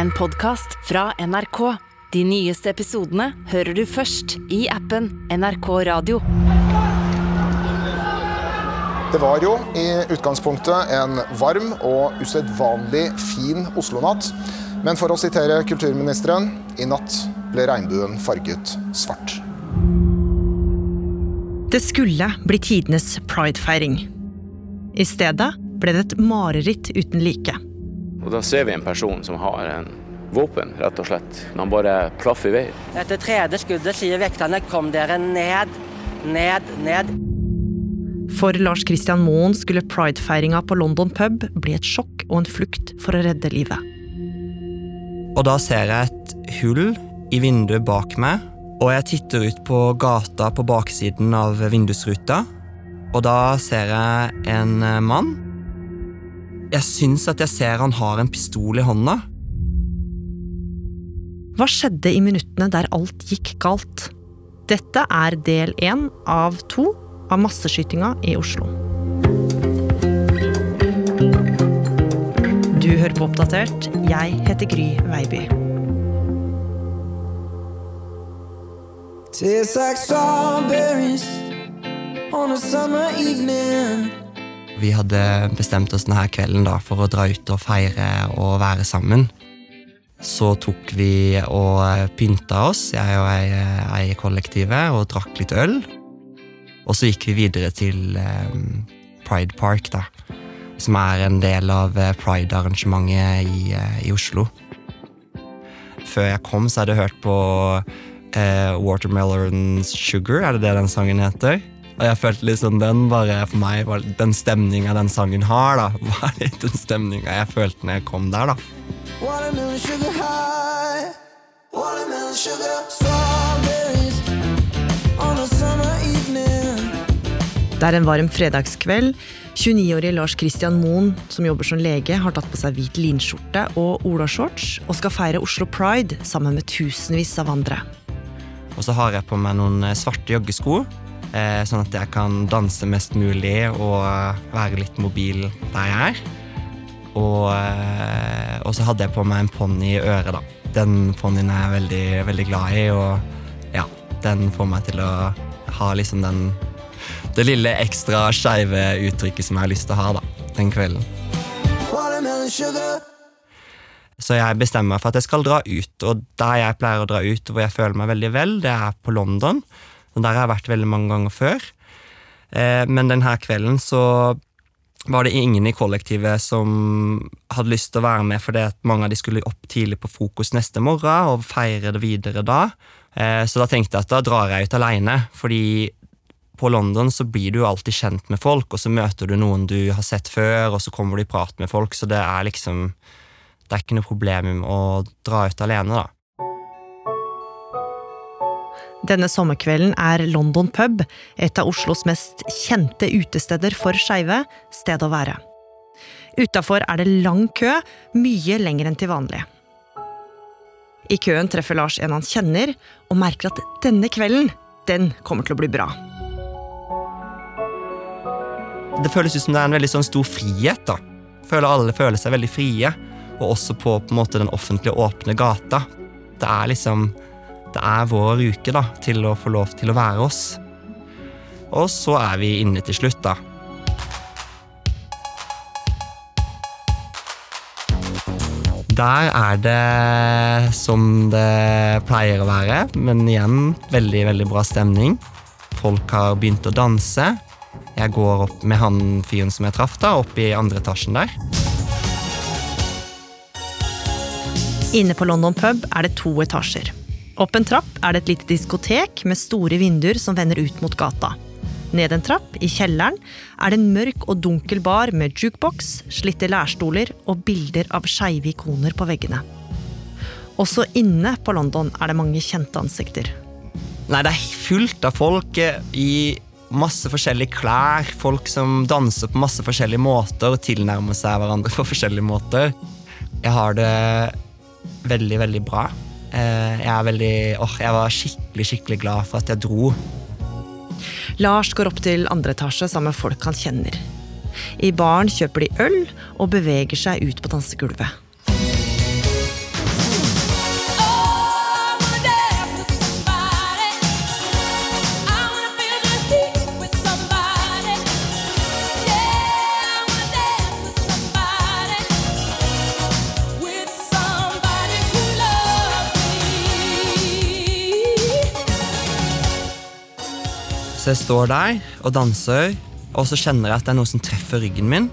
en podkast fra NRK. De nyeste episodene hører du først i appen NRK Radio. Det var jo i utgangspunktet en varm og usedvanlig fin Oslo-natt. Men for å sitere kulturministeren i natt ble regnbuen farget svart. Det skulle bli tidenes pridefeiring. I stedet ble det et mareritt uten like. Og Da ser vi en person som har en våpen, rett og slett. Han bare plaffer i vei. Etter tredje skuddet sier vekterne 'kom dere ned', ned, ned. For Lars Christian Moen skulle pridefeiringa på London pub bli et sjokk og en flukt for å redde livet. Og da ser jeg et hull i vinduet bak meg, og jeg titter ut på gata på baksiden av vindusruta. Og da ser jeg en eh, mann. Jeg syns at jeg ser han har en pistol i hånda. Hva skjedde i minuttene der alt gikk galt? Dette er del én av to av masseskytinga i Oslo. Du hører på Oppdatert. Jeg heter Gry Veiby. Tastes like strawberries on a summer evening. Vi hadde bestemt oss denne kvelden da for å dra ut og feire og være sammen. Så tok vi og pynta oss, jeg og ei, i kollektivet, og drakk litt øl. Og så gikk vi videre til um, Pride Park, da. Som er en del av eh, pride-arrangementet i, eh, i Oslo. Før jeg kom, så hadde jeg hørt på uh, Watermelon Sugar, er det det den sangen heter? Og jeg følte liksom den bare for meg var Den stemninga den sangen har, da, var litt den stemninga jeg følte når jeg kom der, da. Watermelon sugar high. Watermelon sugar. Strawberries on a summer evening. Det er en varm fredagskveld. 29-årige Lars Christian Moen, som jobber som lege, har tatt på seg hvit linskjorte og olashorts og skal feire Oslo Pride sammen med tusenvis av andre. Og så har jeg på meg noen eh, svarte joggesko, sånn at jeg kan danse mest mulig og eh, være litt mobil der jeg er. Og, eh, og så hadde jeg på meg en ponni i øret, da. Den ponnien er jeg veldig, veldig glad i, og ja, den får meg til å ha liksom den Det lille ekstra skeive uttrykket som jeg har lyst til å ha, da, den kvelden. Så jeg bestemmer meg for at jeg skal dra ut, og der jeg pleier å dra ut hvor jeg føler meg veldig vel, det er på London. Og der har jeg vært veldig mange ganger før. Eh, men denne kvelden så var det ingen i kollektivet som hadde lyst til å være med, fordi at mange av de skulle opp tidlig på frokost neste morgen og feire det videre da. Eh, så da tenkte jeg at da drar jeg ut alene, fordi på London så blir du jo alltid kjent med folk, og så møter du noen du har sett før, og så kommer du i prat med folk, så det er liksom Det er ikke noe problem å dra ut alene, da. Denne sommerkvelden er London pub et av Oslos mest kjente utesteder for skeive sted å være. Utafor er det lang kø, mye lenger enn til vanlig. I køen treffer Lars en han kjenner, og merker at denne kvelden, den kommer til å bli bra. Det føles ut som det er en veldig sånn stor frihet. da. Føler Alle føler seg veldig frie, og også på, på måte den offentlige, åpne gata. Det er liksom Det er vår uke da, til å få lov til å være oss. Og så er vi inne til slutt, da. Der er det som det pleier å være, men igjen veldig, veldig bra stemning. Folk har begynt å danse. Jeg går opp med han fyren som jeg traff, da, opp i andre etasjen der. Inne på London pub er det to etasjer. Opp en trapp er det et lite diskotek med store vinduer som vender ut mot gata. Ned en trapp, i kjelleren, er det en mørk og dunkel bar med jukebox, slitte lærstoler og bilder av skeive ikoner på veggene. Også inne på London er det mange kjente ansikter. Nei, det er fullt av folk eh, i masse forskjellige klær. Folk som danser på masse forskjellige måter og tilnærmer seg hverandre på forskjellige måter. Jeg har det veldig, veldig bra. Eh, Jeg, er veldig, åh, jeg var skikkelig, skikkelig glad for at jeg dro. Lars går opp til andre etasje sammen med folk han kjenner. I baren kjøper de øl og beveger seg ut på dansegulvet. Jeg står der og danser, og så kjenner jeg at det er noe som treffer ryggen min.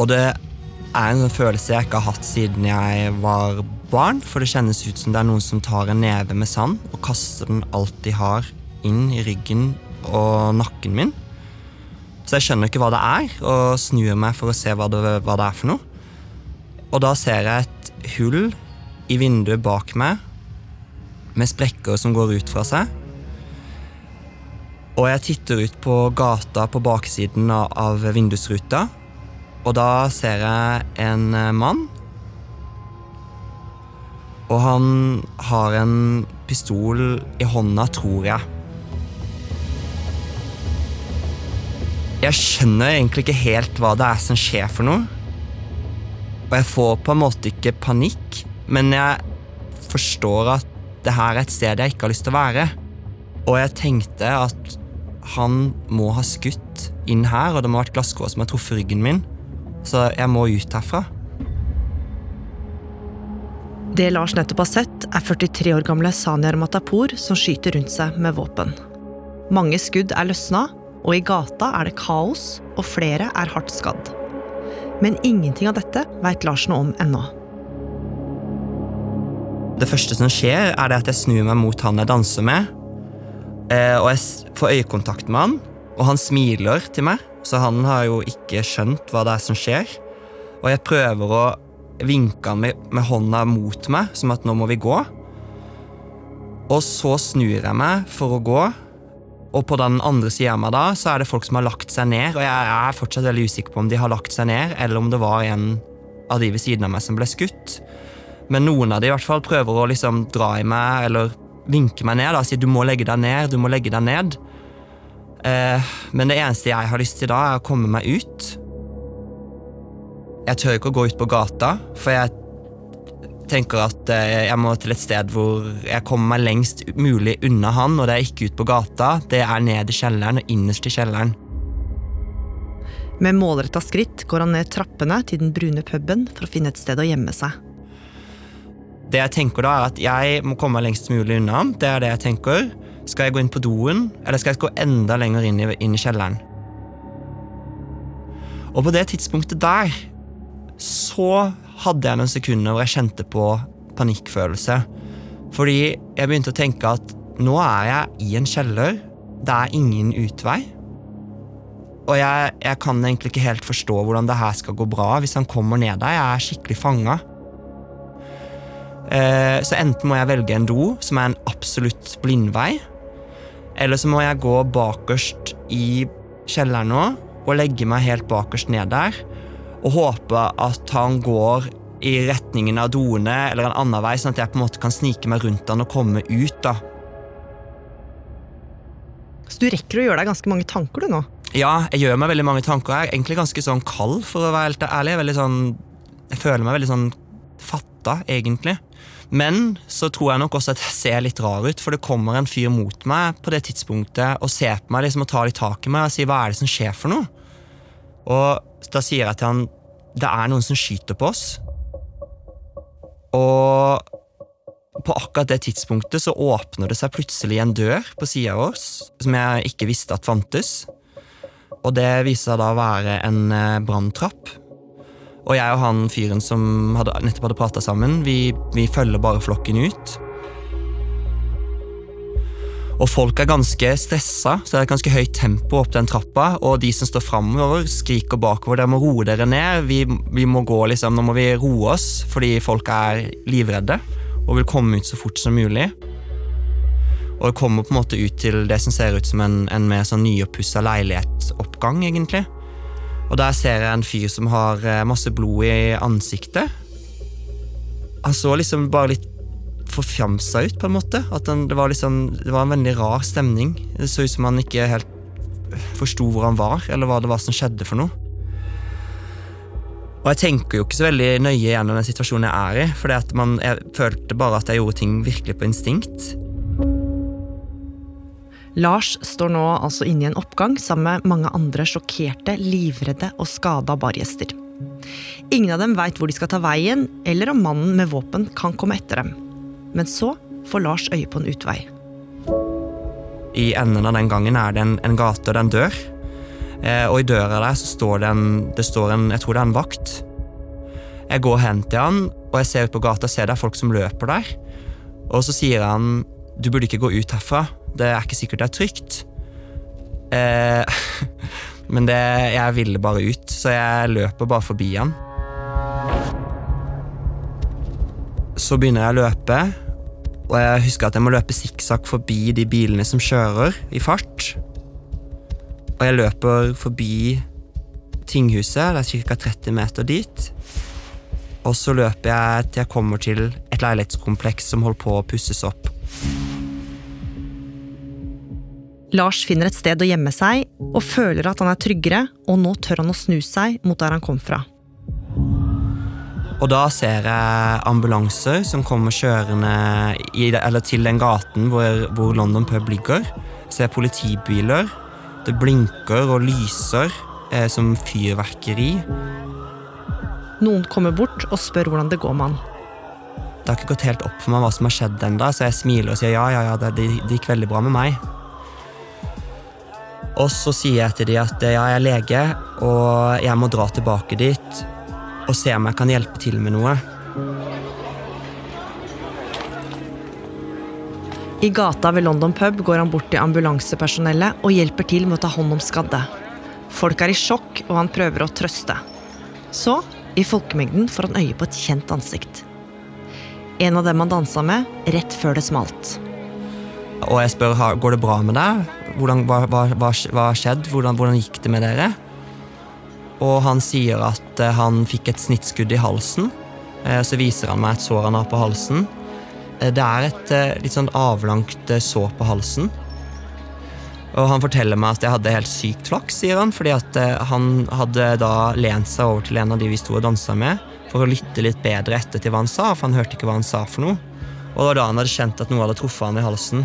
Og det er en følelse jeg ikke har hatt siden jeg var barn, for det kjennes ut som det er noen som tar en neve med sand og kaster den alt de har, inn i ryggen og nakken min. Så jeg skjønner ikke hva det er, og snur meg for å se hva det, hva det er for noe. Og da ser jeg et hull i vinduet bak meg, med sprekker som går ut fra seg. Og jeg titter ut på gata på baksiden av, vindusruta, og da ser jeg en eh, mann. Og han har en pistol i hånda, tror jeg. Jeg skjønner egentlig ikke helt hva det er som skjer for noe. Og jeg får på en måte ikke panikk, men jeg forstår at det her er et sted jeg ikke har lyst til å være. Og jeg tenkte at han må ha skutt inn her, og det må ha vært glasskår som har truffet ryggen min. Så jeg må ut herfra. Det Lars nettopp har sett, er 43 år gamle Sanyar Matapour som skyter rundt seg med våpen. Mange skudd er løsna, og i gata er det kaos, og flere er hardt skadd. Men ingenting av dette veit Lars noe om ennå. Det første som skjer, er det at jeg snur meg mot han jeg danser med. Eh, og jeg får øyekontakt med han, og han smiler til meg. Så han har jo ikke skjønt hva det er som skjer. Og jeg prøver å vinke han med, med hånda mot meg, som at nå må vi gå. Og så snur jeg meg for å gå, og på den andre sida av meg da, så er det folk som har lagt seg ned. Og jeg er fortsatt veldig usikker på om de har lagt seg ned, eller om det var en av de ved siden av meg som ble skutt. Men noen av de i hvert fall prøver å liksom dra i meg eller vinke meg ned. og sier du må legge deg ned, du må legge deg ned. Eh, men det eneste jeg har lyst til da, er å komme meg ut. Jeg tør ikke å gå ut på gata, for jeg tenker at eh, jeg må til et sted hvor jeg kommer meg lengst mulig unna han, og det er ikke ut på gata, det er ned i kjelleren og innerst i kjelleren. Med målretta skritt går han ned trappene til den brune puben for å finne et sted å gjemme seg. Det jeg tenker da er at jeg må komme meg lengst mulig unna. Det er det jeg tenker. Skal jeg gå inn på doen, eller skal jeg gå enda lenger inn i, inn i kjelleren? Og på det tidspunktet der så hadde jeg noen sekunder hvor jeg kjente på panikkfølelse. Fordi jeg begynte å tenke at nå er jeg i en kjeller. Det er ingen utvei. Og jeg, jeg kan egentlig ikke helt forstå hvordan det her skal gå bra hvis han kommer ned der. Jeg er skikkelig fanga. Eh, så enten må jeg velge en do, som er en absolutt blindvei, eller så må jeg gå bakerst i kjelleren nå og legge meg helt bakerst ned der og håpe at han går i retningen av doene eller en annen vei, sånn at jeg på en måte kan snike meg rundt han og komme ut. da. Så du rekker å gjøre deg ganske mange tanker du nå. Ja, jeg gjør meg veldig mange tanker. Jeg er egentlig ganske sånn kald, for å være helt ærlig. Jeg, sånn, jeg føler meg veldig sånn fatta, egentlig. Men så tror jeg nok også at jeg ser litt rar ut, for det kommer en fyr mot meg på det tidspunktet og ser på meg liksom, og tar litt tak i meg og sier 'hva er det som skjer for noe?' Og da sier jeg til han 'det er noen som skyter på oss'. Og på akkurat det tidspunktet så åpner det seg plutselig en dør på sida av oss som jeg ikke visste at fantes. Og det viser seg da å være en eh, branntrapp. Og jeg og han fyren som hadde, nettopp hadde prata sammen, vi, vi følger bare flokken ut. Og folk er ganske stressa, så det er et ganske høyt tempo opp den trappa. Og de som står framover, skriker bakover. Dere må roe dere ned. Vi, vi må gå liksom, Nå må vi roe oss, fordi folk er livredde og vil komme ut så fort som mulig. Og det kommer på en måte ut til det som ser ut som en, en mer sånn nyoppussa leilighetsoppgang, egentlig. Og der ser jeg en fyr som har eh, masse blod i ansiktet. Han så liksom bare litt forfjamsa ut, på en måte. At han, det, var liksom, det var en veldig rar stemning. Det så ut som han ikke helt forsto hvor han var, eller hva det var som skjedde for noe. Og jeg tenker jo ikke så veldig nøye gjennom den situasjonen jeg er i, for jeg følte bare at jeg gjorde ting virkelig på instinkt. Lars står nå altså inne i en oppgang sammen med mange andre sjokkerte, livredde og skada bargjester. Ingen av dem veit hvor de skal ta veien, eller om mannen med våpen kan komme etter dem. Men så får Lars øye på en utvei. I enden av den gangen er det en, en gate og en dør. Eh, og i døra der så står det en, det står en Jeg tror det er en vakt. Jeg går hen til han, og jeg ser ut på gata og ser det er folk som løper der. Og så sier han du burde ikke gå ut herfra. Det er ikke sikkert det er trygt. Eh, men det, jeg ville bare ut, så jeg løper bare forbi han. Så begynner jeg å løpe, og jeg husker at jeg må løpe sikksakk forbi de bilene som kjører i fart. Og jeg løper forbi tinghuset, det er ca. 30 meter dit. Og så løper jeg til jeg kommer til et leilighetskompleks som holder på å pusses opp. Lars finner et sted å gjemme seg og føler at han er tryggere, og nå tør han å snu seg mot der han kom fra. Og da ser jeg ambulanser som kommer kjørende i, eller til den gaten hvor, hvor London pub ligger. Jeg ser politibiler. Det blinker og lyser eh, som fyrverkeri. Noen kommer bort og spør hvordan det går med han. Det har ikke gått helt opp for meg hva som har skjedd ennå, så jeg smiler og sier ja, ja, ja, det, det gikk veldig bra med meg. Og så sier jeg til dem at ja, jeg er lege, og jeg må dra tilbake dit og se om jeg kan hjelpe til med noe. I gata ved London pub går han bort til ambulansepersonellet og hjelper til med å ta hånd om skadde. Folk er i sjokk, og han prøver å trøste. Så, i folkemengden, får han øye på et kjent ansikt. En av dem han dansa med rett før det smalt. Og jeg spør går det bra med deg. Hvordan, hva, hva, hva, har? Hvordan, hvordan gikk det med dere? Og han sier at eh, han fikk et snittskudd i halsen. Eh, Så viser han meg et sår han har på halsen. Eh, Det er et litt sånn avlangt sår på halsen. Og han forteller meg at jeg hadde helt sykt flaks, sier han, fordi at han hadde da lent seg over til en av de vi sto og dansa med, for å lytte litt bedre etter til hva han sa, for han hørte ikke hva han sa for noe. Og det var da han hadde kjent at noe hadde truffet han i halsen.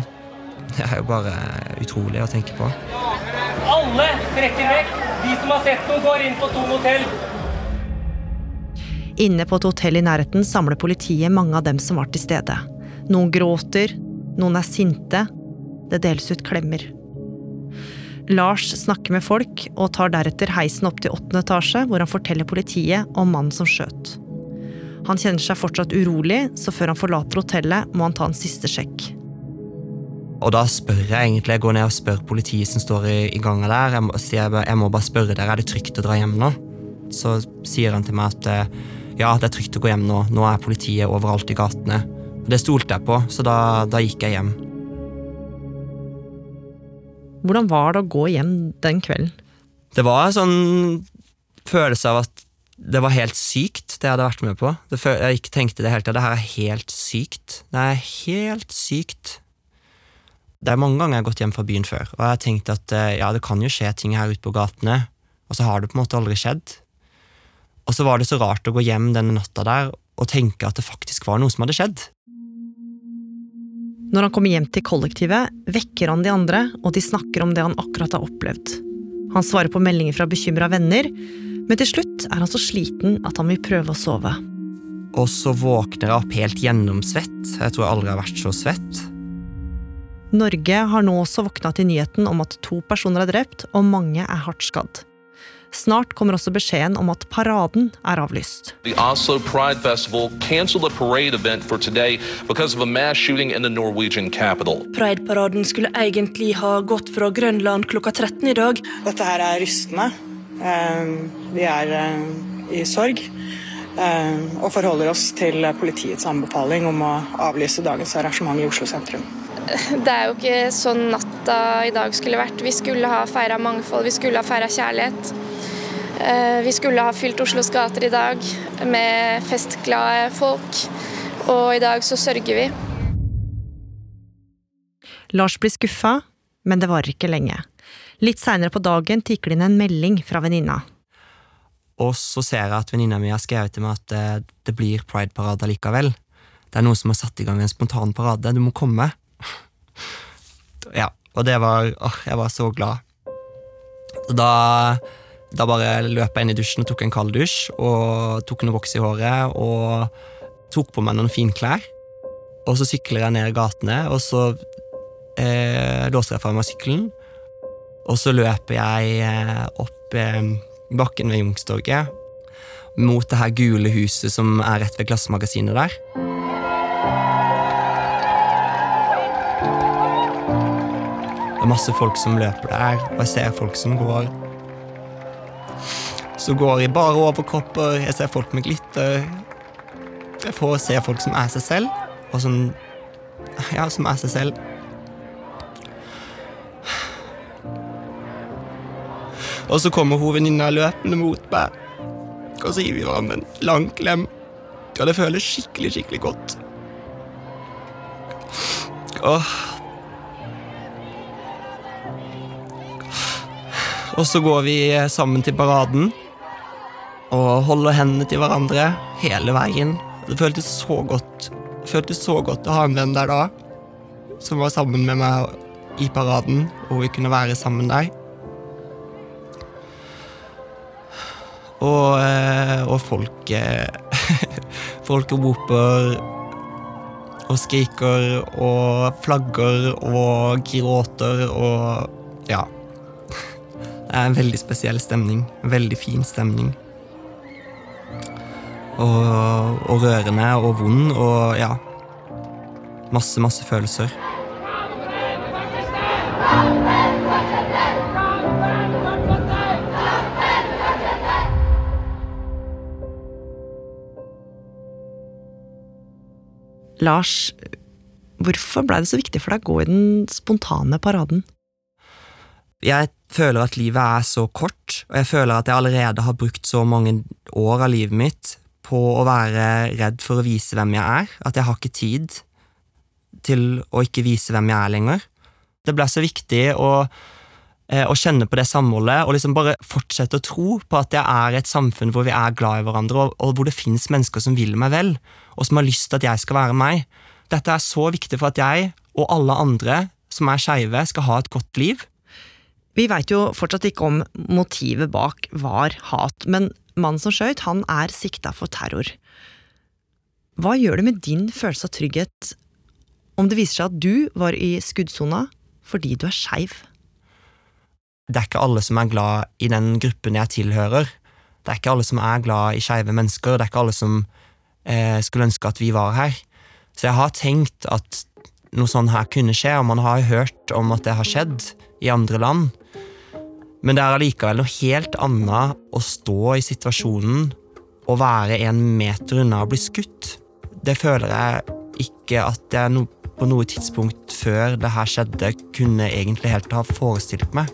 Det er jo bare utrolig å tenke på. Alle trekker vekk. De som har sett noe, går inn på Thon hotell. Inne på et hotell i nærheten samler politiet mange av dem som var til stede. Noen gråter, noen er sinte. Det deles ut klemmer. Lars snakker med folk, og tar deretter heisen opp til åttende etasje, hvor han forteller politiet om mannen som skjøt. Han kjenner seg fortsatt urolig, så før han forlater hotellet, må han ta en siste sjekk. Og da spør jeg egentlig, jeg går ned og spør politiet som står i, i gangen der. Jeg må, jeg, jeg må bare spørre dere, er det trygt å dra hjem nå? Så sier han til meg at eh, ja, det er trygt å gå hjem nå. Nå er politiet overalt i gatene. Det stolte jeg på, så da, da gikk jeg hjem. Hvordan var det å gå hjem den kvelden? Det var en sånn følelse av at det var helt sykt, det jeg hadde vært med på. Jeg ikke tenkte det hele tida. Det her er helt sykt. Det er helt sykt. Det er mange ganger jeg har gått hjem fra byen før, og jeg har tenkt at eh, ja, det kan jo skje ting her ute på gatene, og så har det på en måte aldri skjedd. Og så var det så rart å gå hjem denne natta der og tenke at det faktisk var noe som hadde skjedd. Når han kommer hjem til kollektivet, vekker han de andre, og de snakker om det han akkurat har opplevd. Han svarer på meldinger fra bekymra venner, men til slutt er han så sliten at han vil prøve å sove. Og så våkner jeg opp helt gjennomsvett. Jeg tror jeg aldri har vært så svett. Norge har nå også våkna til nyheten om at to personer er drept, og mange er hardt skadd. Snart kommer også beskjeden om at paraden er avlyst. The Oslo Pride Festival canceled a parade event for today because of a mass shooting in the Norwegian capital. Pride-paraden skulle egentlig ha gått fra Grønland klokka 13 i dag. Dette her er rystende. Eh, Vi er eh, i sorg eh, og forholder oss til politiets anbefaling om å avlyse dagens arrangement i Oslo sentrum. Det er jo ikke sånn natta i dag skulle vært. Vi skulle ha feira mangfold, vi skulle ha feira kjærlighet. Eh, Vi skulle ha fylt Oslos gater i dag med festglade folk, og i dag så sørger vi. Lars blir skuffa, men det varer ikke lenge. Litt seinere på dagen tikker det inn en melding fra venninna. Og så ser jeg at venninna mi har skrevet til meg at eh, det blir prideparade likevel. Det er noen som har satt i gang en spontan parade. Du må komme. Ja, og det var åh, Jeg var så glad. Så da, da bare løp jeg inn i dusjen og tok en kald dusj, og tok noe voks i håret, og tok på meg noen finklær. Og så sykler jeg ned gatene, og så eh, låser jeg fra meg sykkelen, og så løper jeg eh, opp eh, bakken ved Youngstorget mot det her gule huset som er rett ved Glassmagasinet der. Masse folk som løper der, og jeg ser folk som går Som går i bare overkropper, jeg ser folk med glitter. Jeg får se folk som er seg selv, og som Ja, som er seg selv. Og så kommer hun løpende mot meg, og så gir vi hverandre en lang klem. Og det føles skikkelig, skikkelig godt. Åh. Og så går vi sammen til paraden og holder hendene til hverandre hele veien. Det føltes så godt. Det føltes så godt å ha en venn der da, som var sammen med meg i paraden, og vi kunne være sammen der. Og, eh, og folk eh, Folk roper og skriker og flagger og gråter og Ja. Det er en veldig spesiell stemning. En veldig fin stemning. Og, og rørende og vond og ja. Masse, masse følelser. Lars, hvorfor blei det så viktig for deg å gå i den spontane paraden? Jeg føler at livet er så kort, og jeg føler at jeg allerede har brukt så mange år av livet mitt på å være redd for å vise hvem jeg er, at jeg har ikke tid til å ikke vise hvem jeg er lenger. Det ble så viktig å, eh, å kjenne på det samholdet og liksom bare fortsette å tro på at jeg er et samfunn hvor vi er glad i hverandre, og, og hvor det fins mennesker som vil meg vel, og som har lyst til at jeg skal være meg. Dette er så viktig for at jeg og alle andre som er skeive, skal ha et godt liv. Vi veit jo fortsatt ikke om motivet bak var hat, men mannen som skøyt, han er sikta for terror. Hva gjør det med din følelse av trygghet om det viser seg at du var i skuddsona fordi du er skeiv? Det er ikke alle som er glad i den gruppen jeg tilhører. Det er ikke alle som er glad i skeive mennesker, det er ikke alle som eh, skulle ønske at vi var her. Så jeg har tenkt at noe sånt her kunne skje, og man har hørt om at det har skjedd i andre land. Men det er allikevel noe helt annet å stå i situasjonen og være en meter unna å bli skutt. Det føler jeg ikke at jeg no på noe tidspunkt før det her skjedde, kunne egentlig helt ha forestilt meg.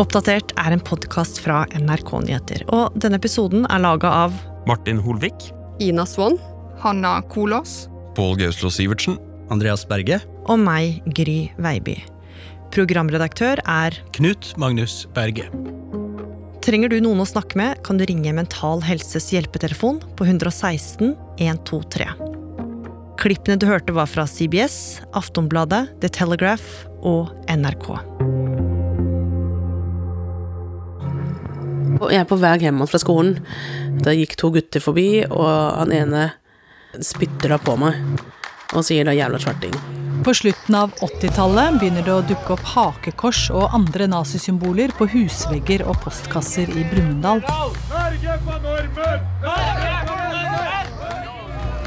Oppdatert er en podkast fra NRK Nyheter, og denne episoden er laga av Martin Holvik. Ina Swann. Hanna Kolås. Pål Gauslo Sivertsen. Andreas Berge. og meg, Gry Veiby. Programredaktør er Knut Magnus Berge. Trenger du noen å snakke med, kan du ringe Mental Helses hjelpetelefon på 116 123. Klippene du hørte var fra CBS, Aftonbladet, The Telegraph og NRK. Jeg er på vei hjem fra skolen. Da gikk to gutter forbi, og han ene spytter da på meg og sier da 'jævla svarting'. På slutten av 80-tallet begynner det å dukke opp hakekors og andre nazisymboler på husvegger og postkasser i Brumunddal.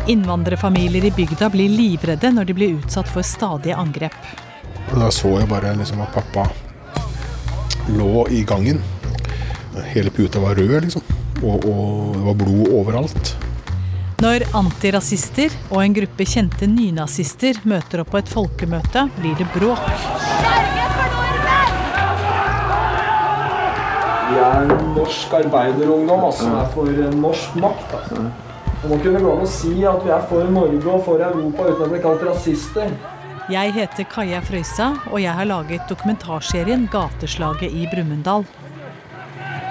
Innvandrerfamilier i bygda blir livredde når de blir utsatt for stadige angrep. Da så jeg bare liksom at pappa lå i gangen. Hele puta var rød, liksom. Og, og det var blod overalt. Når antirasister og en gruppe kjente nynazister møter opp på et folkemøte, blir det bråk. Vi er norsk arbeiderungdom altså, som er for norsk makt. Altså. Det må kunne gå an å si at vi er for Norge og for Europa uten å bli kalt rasister. Jeg heter Kaja Frøysa, og jeg har laget dokumentarserien 'Gateslaget i Brumunddal'.